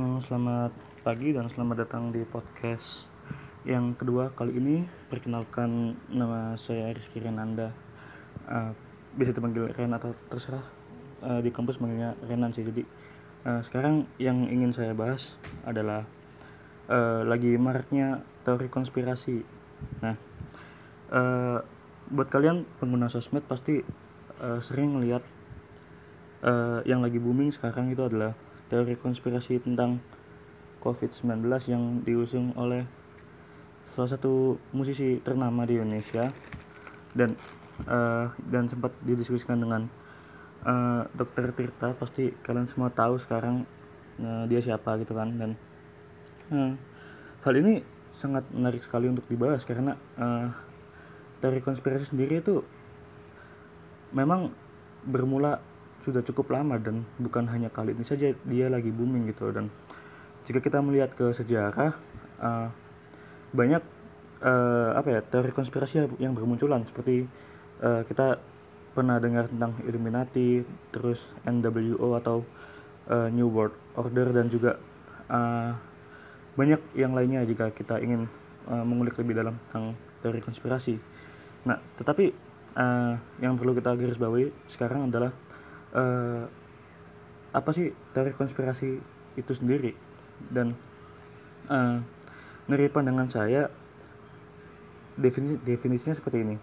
Selamat pagi dan selamat datang di podcast yang kedua kali ini. Perkenalkan nama saya Rizky Renanda. Eh, bisa dipanggil Ren atau terserah. Eh, di kampus manggilnya Renan sih. Jadi eh, sekarang yang ingin saya bahas adalah eh, lagi maraknya teori konspirasi. Nah, eh, buat kalian pengguna sosmed pasti eh, sering melihat eh, yang lagi booming sekarang itu adalah teori konspirasi tentang COVID-19 yang diusung oleh salah satu musisi ternama di Indonesia. Dan eh, dan sempat didiskusikan dengan eh, Dokter Tirta. Pasti kalian semua tahu sekarang eh, dia siapa gitu kan. Dan eh, hal ini sangat menarik sekali untuk dibahas karena eh, teori konspirasi sendiri itu memang bermula sudah cukup lama dan bukan hanya kali ini saja dia lagi booming gitu. Dan jika kita melihat ke sejarah uh, banyak uh, apa ya teori konspirasi yang bermunculan. Seperti uh, kita pernah dengar tentang Illuminati terus NWO atau uh, New World Order dan juga uh, banyak yang lainnya jika kita ingin uh, mengulik lebih dalam tentang teori konspirasi. Nah tetapi uh, yang perlu kita garis bawahi sekarang adalah uh, apa sih teori konspirasi itu sendiri. Dan uh, dari pandangan saya definisi definisinya seperti ini.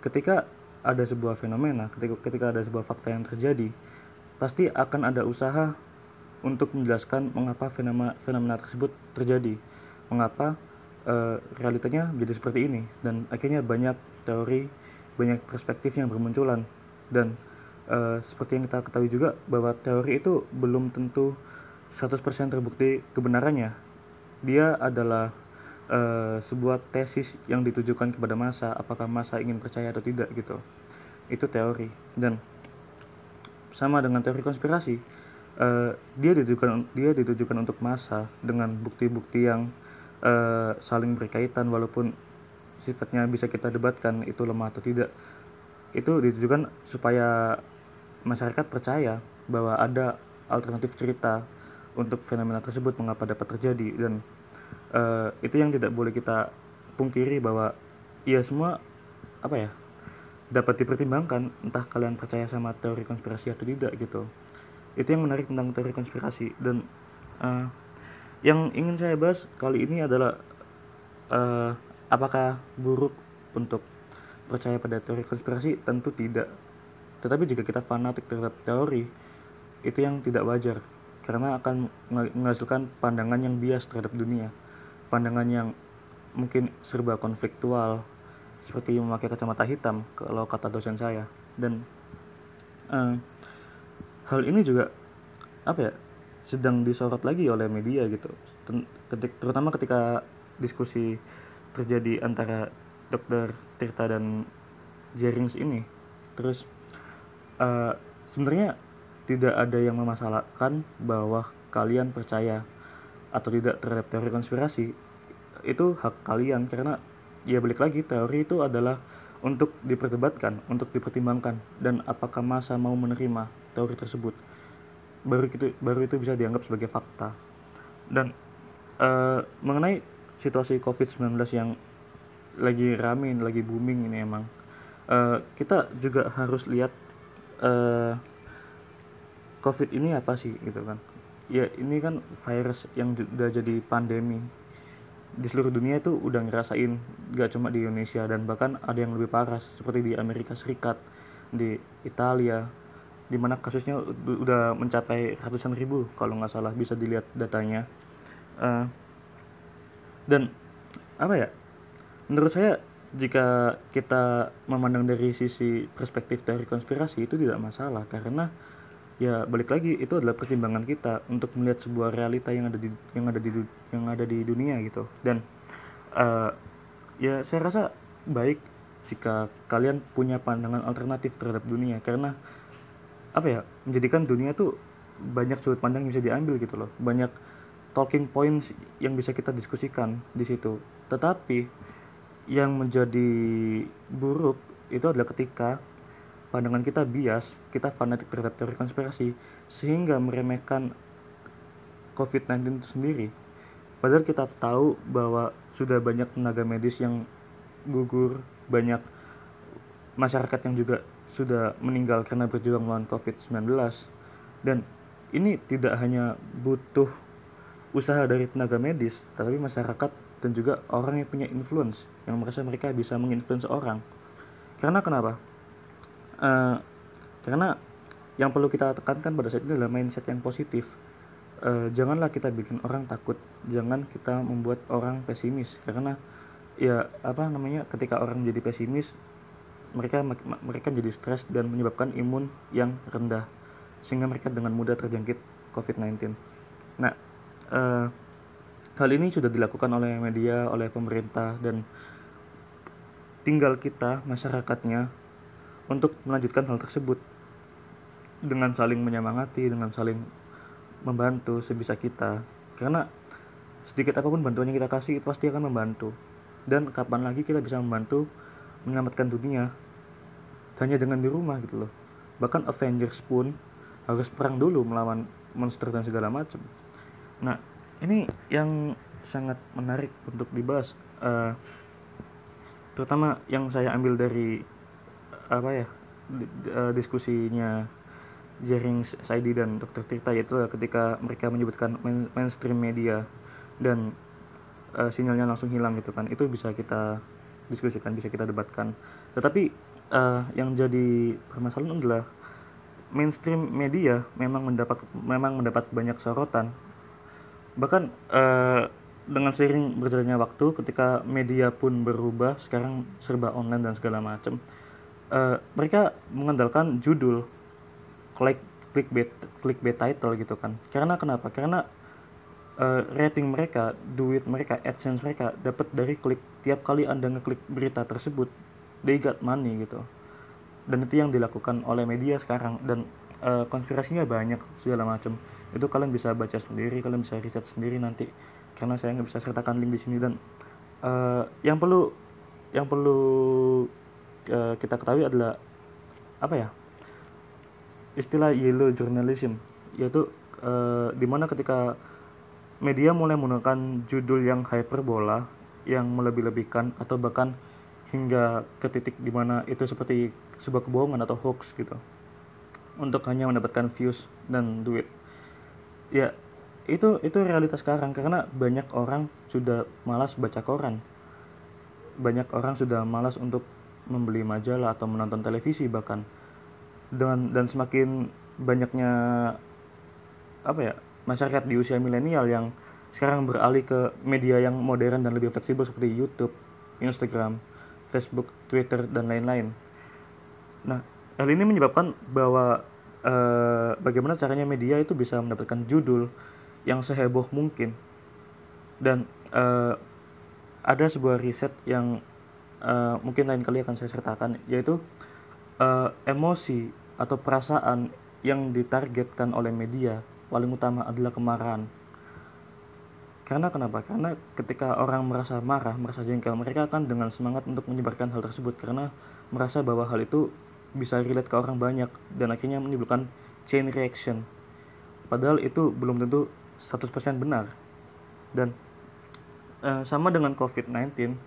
Ketika ada sebuah fenomena ketika ketika ada sebuah fakta yang terjadi pasti akan ada usaha untuk menjelaskan mengapa fenomena fenomena tersebut terjadi. Mengapa uh, realitanya menjadi seperti ini. Dan akhirnya banyak teori banyak perspektif yang bermunculan. Dan uh, seperti yang kita ketahui juga bahwa teori itu belum tentu 100% terbukti kebenarannya. Dia adalah uh, sebuah tesis yang ditujukan kepada masa apakah masa ingin percaya atau tidak gitu. Itu teori. Dan sama dengan teori konspirasi uh, dia ditujukan dia ditujukan untuk masa dengan bukti-bukti yang uh, saling berkaitan walaupun sifatnya bisa kita debatkan itu lemah atau tidak. Itu ditujukan supaya masyarakat percaya bahwa ada alternatif cerita untuk fenomena tersebut mengapa dapat terjadi. Dan uh, itu yang tidak boleh kita pungkiri bahwa ya semua apa ya dapat dipertimbangkan entah kalian percaya sama teori konspirasi atau tidak gitu. Itu yang menarik tentang teori konspirasi. Dan uh, yang ingin saya bahas kali ini adalah uh, apakah buruk untuk percaya pada teori konspirasi? Tentu tidak tetapi jika kita fanatik terhadap teori itu yang tidak wajar. Karena akan menghasilkan pandangan yang bias terhadap dunia. Pandangan yang mungkin serba konfliktual seperti memakai kacamata hitam kalau kata dosen saya. Dan uh, hal ini juga apa ya sedang disorot lagi oleh media gitu. Ketik, terutama ketika diskusi terjadi antara dokter Tirta dan Jerings ini. Terus uh, sebenarnya tidak ada yang memasalahkan bahwa kalian percaya atau tidak terhadap teori konspirasi. Itu hak kalian karena ya balik lagi teori itu adalah untuk diperdebatkan, untuk dipertimbangkan dan apakah masa mau menerima teori tersebut. Baru itu baru itu bisa dianggap sebagai fakta. Dan uh, mengenai situasi COVID-19 yang lagi rame, lagi booming ini emang uh, kita juga harus lihat uh, COVID ini apa sih gitu kan? Ya ini kan virus yang udah jadi pandemi. Di seluruh dunia itu udah ngerasain gak cuma di Indonesia dan bahkan ada yang lebih parah seperti di Amerika Serikat di Italia di mana kasusnya udah mencapai ratusan ribu kalau nggak salah bisa dilihat datanya. Uh, dan apa ya menurut saya jika kita memandang dari sisi perspektif dari konspirasi itu tidak masalah. Karena ya balik lagi itu adalah pertimbangan kita untuk melihat sebuah realita yang ada di yang ada di yang ada di dunia gitu. Dan uh, ya saya rasa baik jika kalian punya pandangan alternatif terhadap dunia. Karena apa ya menjadikan dunia tuh banyak sudut pandang yang bisa diambil gitu loh. Banyak talking points yang bisa kita diskusikan di situ. Tetapi yang menjadi buruk itu adalah ketika pandangan kita bias, kita fanatik terhadap teori konspirasi, sehingga meremehkan COVID-19 itu sendiri. Padahal kita tahu bahwa sudah banyak tenaga medis yang gugur, banyak masyarakat yang juga sudah meninggal karena berjuang melawan COVID-19. Dan ini tidak hanya butuh usaha dari tenaga medis, tetapi masyarakat dan juga orang yang punya influence, yang merasa mereka bisa menginfluence orang. Karena kenapa? Uh, karena yang perlu kita tekankan pada saat ini adalah mindset yang positif. Uh, janganlah kita bikin orang takut, jangan kita membuat orang pesimis, karena ya apa namanya ketika orang jadi pesimis mereka mereka jadi stres dan menyebabkan imun yang rendah sehingga mereka dengan mudah terjangkit COVID-19. Nah, uh, hal ini sudah dilakukan oleh media, oleh pemerintah dan tinggal kita masyarakatnya untuk melanjutkan hal tersebut dengan saling menyemangati, dengan saling membantu sebisa kita. Karena sedikit apa pun bantuan yang kita kasih itu pasti akan membantu. Dan kapan lagi kita bisa membantu menyelamatkan dunia hanya dengan di rumah gitu loh. Bahkan Avengers pun harus perang dulu melawan monster dan segala macam. Nah, ini yang sangat menarik untuk dibahas. Uh, terutama yang saya ambil dari apa ya uh, diskusinya Jaring Saidi dan Dr. Tirta yaitu ketika mereka menyebutkan main, mainstream media dan uh, sinyalnya langsung hilang gitu kan itu bisa kita diskusikan bisa kita debatkan tetapi uh, yang jadi permasalahan adalah mainstream media memang mendapat memang mendapat banyak sorotan bahkan uh, dengan seiring berjalannya waktu ketika media pun berubah sekarang serba online dan segala macam uh, mereka mengandalkan judul klik clickbait clickbait title gitu kan. Karena kenapa? Karena uh, rating mereka duit mereka adsense mereka dapat dari klik. Tiap kali anda ngeklik berita tersebut they got money gitu. Dan itu yang dilakukan oleh media sekarang. Dan uh, konspirasinya banyak segala macam itu kalian bisa baca sendiri kalian bisa riset sendiri nanti. Karena saya nggak bisa sertakan link di sini dan uh, yang perlu yang perlu uh, kita ketahui adalah apa ya istilah yellow journalism yaitu uh, di mana ketika media mulai menggunakan judul yang hyperbola yang melebih-lebihkan atau bahkan hingga ke titik di mana itu seperti sebuah kebohongan atau hoax gitu untuk hanya mendapatkan views dan duit ya itu itu realitas sekarang. Karena banyak orang sudah malas baca koran. Banyak orang sudah malas untuk membeli majalah atau menonton televisi bahkan. Dan dan semakin banyaknya apa ya masyarakat di usia milenial yang sekarang beralih ke media yang modern dan lebih fleksibel seperti YouTube, Instagram, Facebook, Twitter dan lain-lain. Nah, hal ini menyebabkan bahwa eh, bagaimana caranya media itu bisa mendapatkan judul yang seheboh mungkin dan eh, ada sebuah riset yang eh, mungkin lain kali akan saya sertakan yaitu eh, emosi atau perasaan yang ditargetkan oleh media paling utama adalah kemarahan. Karena kenapa? Karena ketika orang merasa marah, merasa jengkel, mereka akan dengan semangat untuk menyebarkan hal tersebut karena merasa bahwa hal itu bisa relate ke orang banyak dan akhirnya menimbulkan chain reaction. Padahal itu belum tentu 100% benar. Dan uh, sama dengan COVID-19,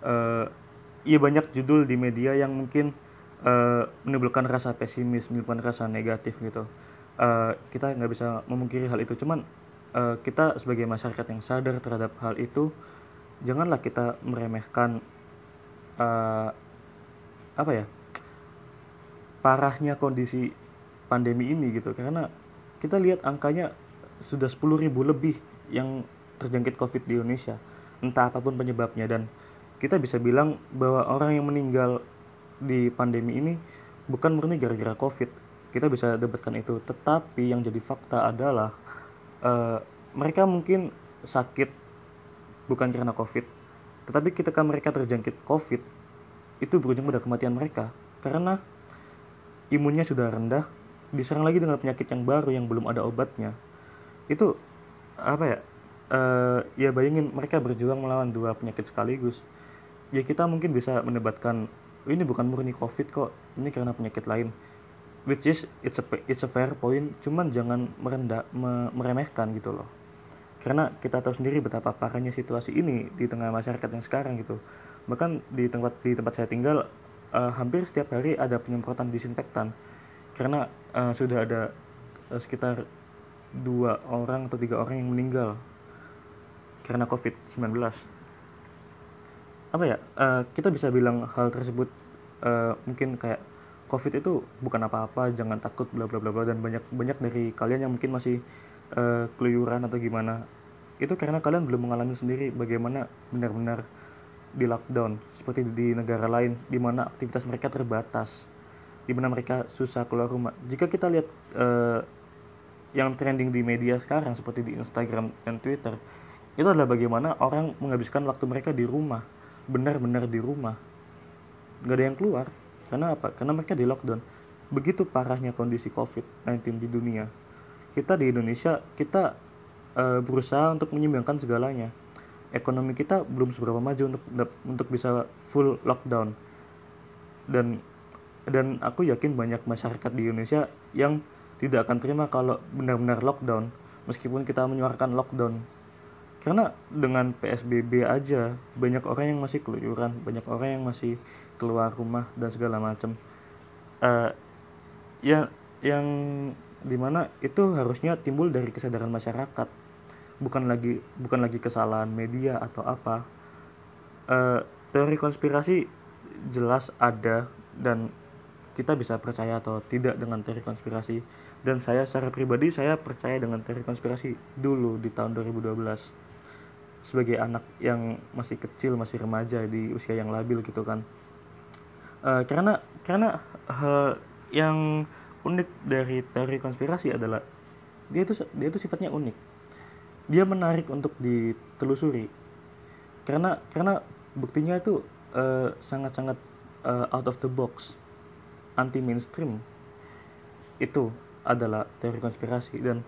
uh, ya banyak judul di media yang mungkin uh, menimbulkan rasa pesimis, menimbulkan rasa negatif gitu. Uh, kita nggak bisa memungkiri hal itu. Cuman uh, kita sebagai masyarakat yang sadar terhadap hal itu, janganlah kita meremehkan uh, apa ya parahnya kondisi pandemi ini gitu. Karena kita lihat angkanya sudah 10.000 lebih yang terjangkit COVID di Indonesia, entah apa pun penyebabnya. Dan kita bisa bilang bahwa orang yang meninggal di pandemi ini bukan murni gara-gara covid. Kita bisa debatkan itu. Tetapi yang jadi fakta adalah uh, mereka mungkin sakit bukan karena covid. Tetapi ketika mereka terjangkit covid itu berujung pada kematian mereka. Karena imunnya sudah rendah diserang lagi dengan penyakit yang baru yang belum ada obatnya. Itu apa ya uh, ya bayangin mereka berjuang melawan dua penyakit sekaligus. Ya kita mungkin bisa mendebatkan ini bukan murni covid kok ini karena penyakit lain. Which is it's a it's a fair point cuman jangan merendah me, meremehkan gitu loh. Karena kita tahu sendiri betapa parahnya situasi ini di tengah masyarakat yang sekarang gitu. Bahkan di tempat di tempat saya tinggal uh, hampir setiap hari ada penyemprotan disinfektan. Karena uh, sudah ada uh, sekitar dua orang atau tiga orang yang meninggal karena COVID-19 apa ya? Uh, kita bisa bilang hal tersebut uh, mungkin kayak COVID itu bukan apa-apa jangan takut bla bla bla bla dan banyak banyak dari kalian yang mungkin masih uh, keluyuran atau gimana. Itu karena kalian belum mengalami sendiri bagaimana benar-benar di lockdown seperti di negara lain di mana aktivitas mereka terbatas di mana mereka susah keluar rumah. Jika kita lihat uh, yang trending di media sekarang seperti di Instagram dan Twitter itu adalah bagaimana orang menghabiskan waktu mereka di rumah benar-benar di rumah. Nggak ada yang keluar. Karena apa? Karena mereka di lockdown. Begitu parahnya kondisi COVID-19 di dunia. Kita di Indonesia kita uh, berusaha untuk menyeimbangkan segalanya ekonomi kita belum seberapa maju untuk untuk bisa full lockdown. Dan dan aku yakin banyak masyarakat di Indonesia yang tidak akan terima kalau benar-benar lockdown meskipun kita menyuarakan lockdown. Karena dengan PSBB aja banyak orang yang masih keluyuran banyak orang yang masih keluar rumah dan segala macam. Uh, ya yang di mana itu harusnya timbul dari kesadaran masyarakat bukan lagi bukan lagi kesalahan media atau apa uh, teori konspirasi jelas ada dan kita bisa percaya atau tidak dengan teori konspirasi. Dan saya secara pribadi saya percaya dengan teori konspirasi dulu di tahun 2012 sebagai anak yang masih kecil masih remaja di usia yang labil gitu kan. Uh, karena karena hal yang unik dari teori konspirasi adalah dia itu dia itu sifatnya unik dia menarik untuk ditelusuri. Karena karena buktinya itu uh, sangat-sangat uh, out of the box anti mainstream itu adalah teori konspirasi. Dan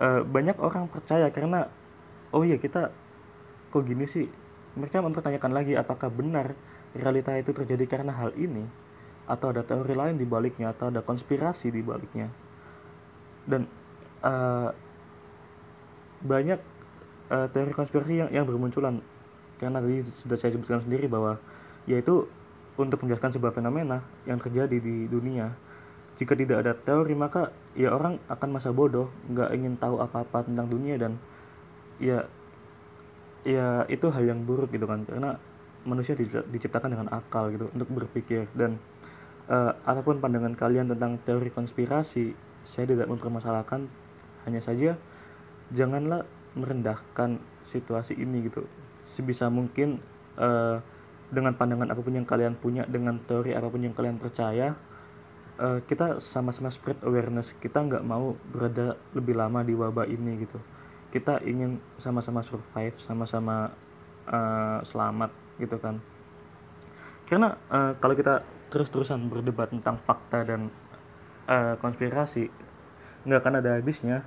uh, banyak orang percaya karena oh iya kita kok gini sih? Mereka mempertanyakan lagi apakah benar realita itu terjadi karena hal ini? Atau ada teori lain di baliknya atau ada konspirasi di baliknya? Dan uh, banyak uh, teori konspirasi yang, yang bermunculan. Karena tadi sudah saya sebutkan sendiri bahwa yaitu untuk menjelaskan sebuah fenomena yang terjadi di dunia. Jika tidak ada teori maka ya orang akan masa bodoh nggak ingin tahu apa-apa tentang dunia dan ya ya itu hal yang buruk gitu kan. Karena manusia diciptakan dengan akal gitu untuk berpikir. Dan uh, apa pun pandangan kalian tentang teori konspirasi saya tidak mempermasalahkan. Hanya saja janganlah merendahkan situasi ini gitu. Sebisa mungkin uh, dengan pandangan apa pun yang kalian punya dengan teori apa pun yang kalian percaya uh, kita sama-sama spread awareness. Kita nggak mau berada lebih lama di wabah ini gitu. Kita ingin sama-sama survive sama-sama uh, selamat gitu kan. Karena uh, kalau kita terus-terusan berdebat tentang fakta dan uh, konspirasi nggak akan ada habisnya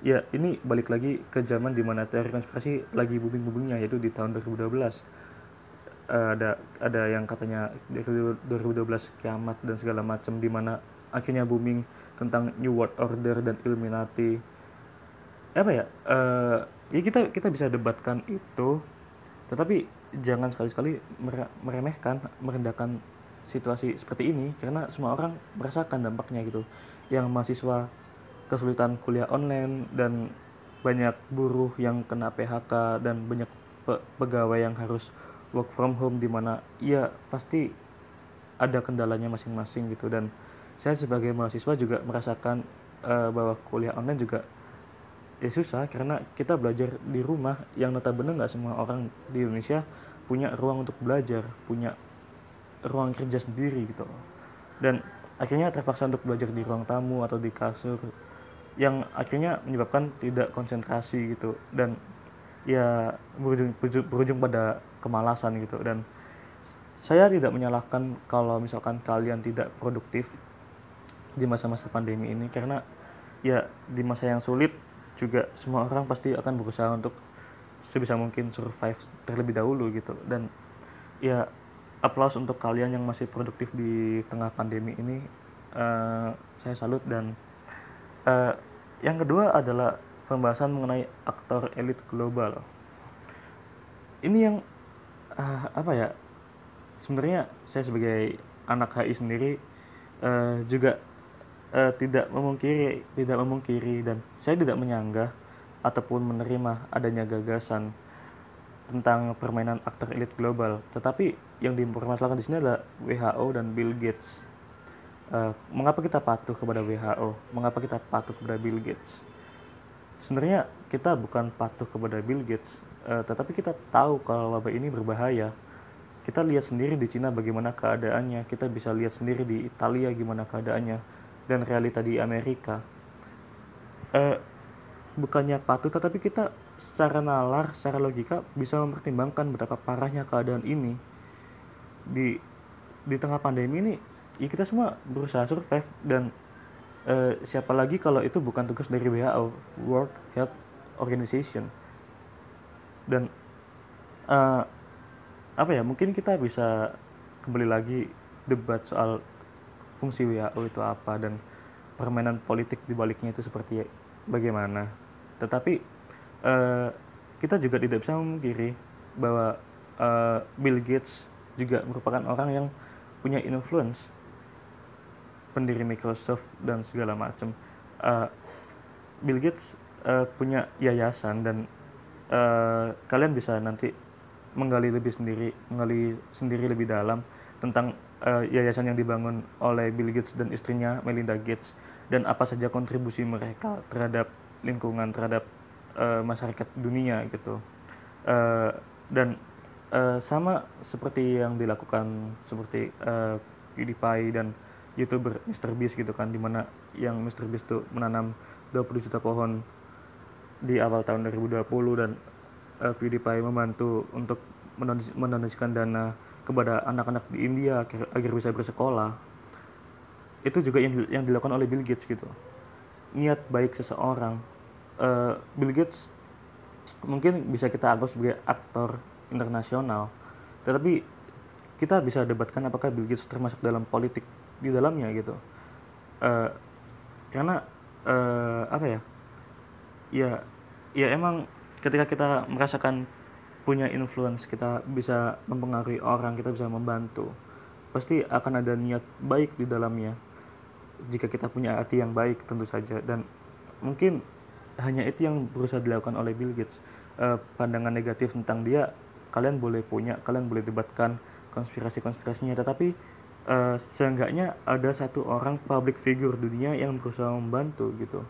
ya ini balik lagi ke zaman di mana teori konspirasi lagi booming boomingnya yaitu di tahun 2012 uh, eh, ada ada yang katanya 2012 kiamat dan segala macam di mana akhirnya booming tentang New World Order dan Illuminati. Apa ya? Uh, ya kita kita bisa debatkan itu tetapi jangan sekali-sekali meremehkan merendahkan situasi seperti ini karena semua orang merasakan dampaknya gitu. Yang mahasiswa kesulitan kuliah online dan banyak buruh yang kena PHK dan banyak pe pegawai yang harus work from home di mana ya pasti ada kendalanya masing-masing gitu. Dan saya sebagai mahasiswa juga merasakan uh, bahwa kuliah online juga ya susah karena kita belajar di rumah yang notabene nggak semua orang di Indonesia punya ruang untuk belajar punya ruang kerja sendiri gitu. Dan akhirnya terpaksa untuk belajar di ruang tamu atau di kasur yang akhirnya menyebabkan tidak konsentrasi gitu. Dan ya berujung, berujung pada kemalasan gitu. Dan saya tidak menyalahkan kalau misalkan kalian tidak produktif di masa-masa pandemi ini. Karena ya di masa yang sulit juga semua orang pasti akan berusaha untuk sebisa mungkin survive terlebih dahulu gitu. Dan ya aplaus untuk kalian yang masih produktif di tengah pandemi ini. Uh, saya salut dan uh, yang kedua adalah pembahasan mengenai aktor elit global. Ini yang uh, apa ya? Sebenarnya saya sebagai anak HI sendiri uh, juga uh, tidak memungkiri tidak memungkiri dan saya tidak menyanggah ataupun menerima adanya gagasan tentang permainan aktor elit global. Tetapi yang dipermasalahkan di sini adalah WHO dan Bill Gates. Uh, mengapa kita patuh kepada WHO? Mengapa kita patuh kepada Bill Gates? Sebenarnya kita bukan patuh kepada Bill Gates, uh, tetapi kita tahu kalau wabah ini berbahaya. Kita lihat sendiri di Cina bagaimana keadaannya, kita bisa lihat sendiri di Italia gimana keadaannya, dan realita di Amerika. Uh, bukannya patuh, tetapi kita secara nalar, secara logika bisa mempertimbangkan betapa parahnya keadaan ini di di tengah pandemi ini ya kita semua berusaha survive dan uh, siapa lagi kalau itu bukan tugas dari WHO World Health Organization. Dan uh, apa ya mungkin kita bisa kembali lagi debat soal fungsi WHO itu apa dan permainan politik di baliknya itu seperti bagaimana. Tetapi uh, kita juga tidak bisa memungkiri bahwa uh, Bill Gates juga merupakan orang yang punya influence pendiri Microsoft dan segala macam. Uh, Bill Gates uh, punya yayasan dan uh, kalian bisa nanti menggali lebih sendiri, menggali sendiri lebih dalam tentang uh, yayasan yang dibangun oleh Bill Gates dan istrinya Melinda Gates dan apa saja kontribusi mereka terhadap lingkungan, terhadap uh, masyarakat dunia gitu. Uh, dan uh, sama seperti yang dilakukan seperti uh, PewDiePie dan youtuber MrBeast gitu kan di mana yang MrBeast tuh menanam 20 juta pohon di awal tahun 2020 dan uh, PewDiePie membantu untuk mendonasikan dana kepada anak-anak di India agar, agar bisa bersekolah. Itu juga yang yang dilakukan oleh Bill Gates gitu. Niat baik seseorang uh, Bill Gates mungkin bisa kita anggap sebagai aktor internasional tetapi kita bisa debatkan apakah Bill Gates termasuk dalam politik di dalamnya gitu. Uh, karena uh, apa ya ya ya emang ketika kita merasakan punya influence kita bisa mempengaruhi orang kita bisa membantu pasti akan ada niat baik di dalamnya. Jika kita punya hati yang baik tentu saja. Dan mungkin hanya itu yang berusaha dilakukan oleh Bill Gates. Uh, pandangan negatif tentang dia kalian boleh punya kalian boleh debatkan konspirasi-konspirasinya. Tetapi uh, seenggaknya ada satu orang public figure dunia yang berusaha membantu gitu.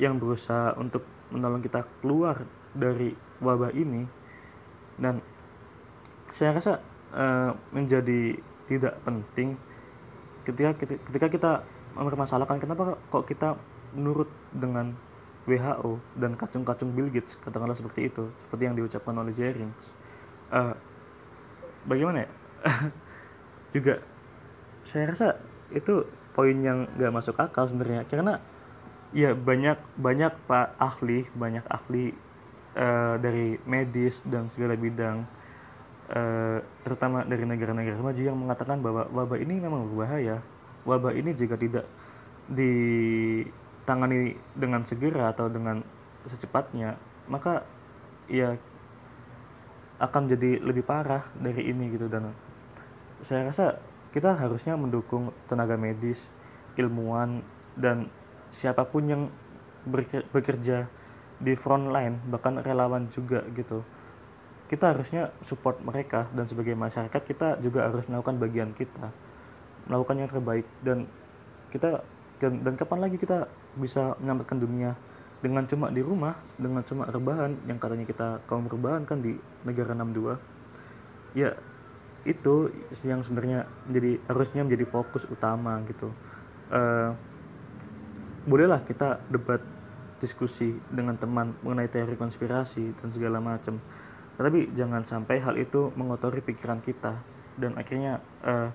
Yang berusaha untuk menolong kita keluar dari wabah ini. Dan saya rasa uh, menjadi tidak penting ketika ketika kita mempermasalahkan kenapa kok kita menurut dengan WHO dan kacung-kacung Bill Gates katakanlah seperti itu seperti yang diucapkan oleh Jerry uh, bagaimana ya? Juga saya rasa itu poin yang gak masuk akal sebenarnya. Karena ya banyak banyak pak ahli banyak ahli uh, dari medis dan segala bidang uh, terutama dari negara-negara maju yang mengatakan bahwa wabah ini memang berbahaya. Wabah ini jika tidak ditangani dengan segera atau dengan secepatnya maka ya akan jadi lebih parah dari ini gitu. Dan saya rasa kita harusnya mendukung tenaga medis, ilmuwan, dan siapa pun yang bekerja di front line, bahkan relawan juga gitu. Kita harusnya support mereka dan sebagai masyarakat kita juga harus melakukan bagian kita, melakukan yang terbaik dan kita dan, dan kapan lagi kita bisa menyelamatkan dunia dengan cuma di rumah, dengan cuma rebahan yang katanya kita kaum rebahan kan di negara 62. Ya itu yang sebenarnya menjadi harusnya menjadi fokus utama gitu. Uh, bolehlah kita debat diskusi dengan teman mengenai teori konspirasi dan segala macam. Tapi jangan sampai hal itu mengotori pikiran kita. Dan akhirnya uh,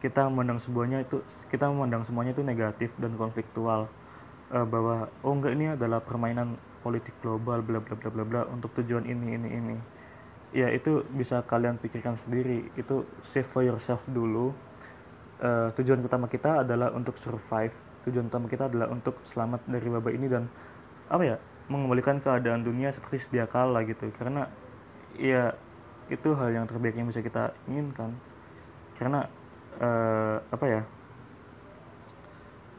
kita memandang semuanya itu kita memandang semuanya itu negatif dan konfliktual. Uh, bahwa oh enggak ini adalah permainan politik global bla bla bla bla bla untuk tujuan ini ini ini ya itu bisa kalian pikirkan sendiri. Itu save for yourself dulu. Uh, tujuan utama kita adalah untuk survive. Tujuan utama kita adalah untuk selamat dari wabah ini dan apa ya mengembalikan keadaan dunia seperti sedia kala gitu. Karena ya itu hal yang terbaik yang bisa kita inginkan. Karena uh, apa ya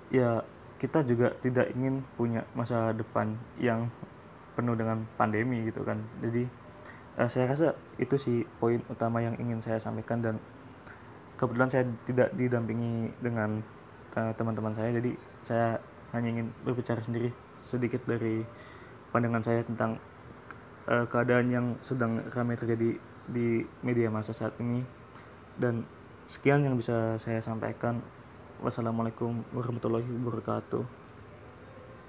ya kita juga tidak ingin punya masa depan yang penuh dengan pandemi gitu kan. Jadi uh, saya rasa itu sih poin utama yang ingin saya sampaikan dan kebetulan saya tidak didampingi dengan uh, teman-teman saya. Jadi saya hanya ingin berbicara sendiri sedikit dari pandangan saya tentang uh, keadaan yang sedang ramai terjadi di media masa saat ini. Dan sekian yang bisa saya sampaikan. Wassalamualaikum warahmatullahi wabarakatuh